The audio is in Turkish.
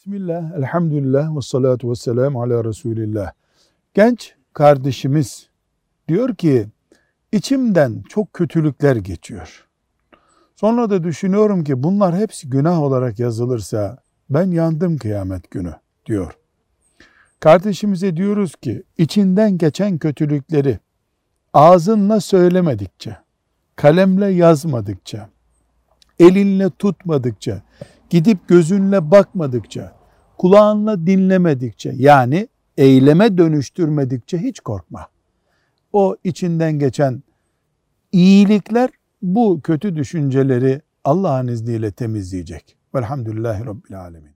Bismillah, elhamdülillah ve salatu ve selamu ala Resulillah. Genç kardeşimiz diyor ki, içimden çok kötülükler geçiyor. Sonra da düşünüyorum ki bunlar hepsi günah olarak yazılırsa ben yandım kıyamet günü diyor. Kardeşimize diyoruz ki içinden geçen kötülükleri ağzınla söylemedikçe, kalemle yazmadıkça, elinle tutmadıkça, gidip gözünle bakmadıkça, kulağınla dinlemedikçe yani eyleme dönüştürmedikçe hiç korkma. O içinden geçen iyilikler bu kötü düşünceleri Allah'ın izniyle temizleyecek. Velhamdülillahi Rabbil Alemin.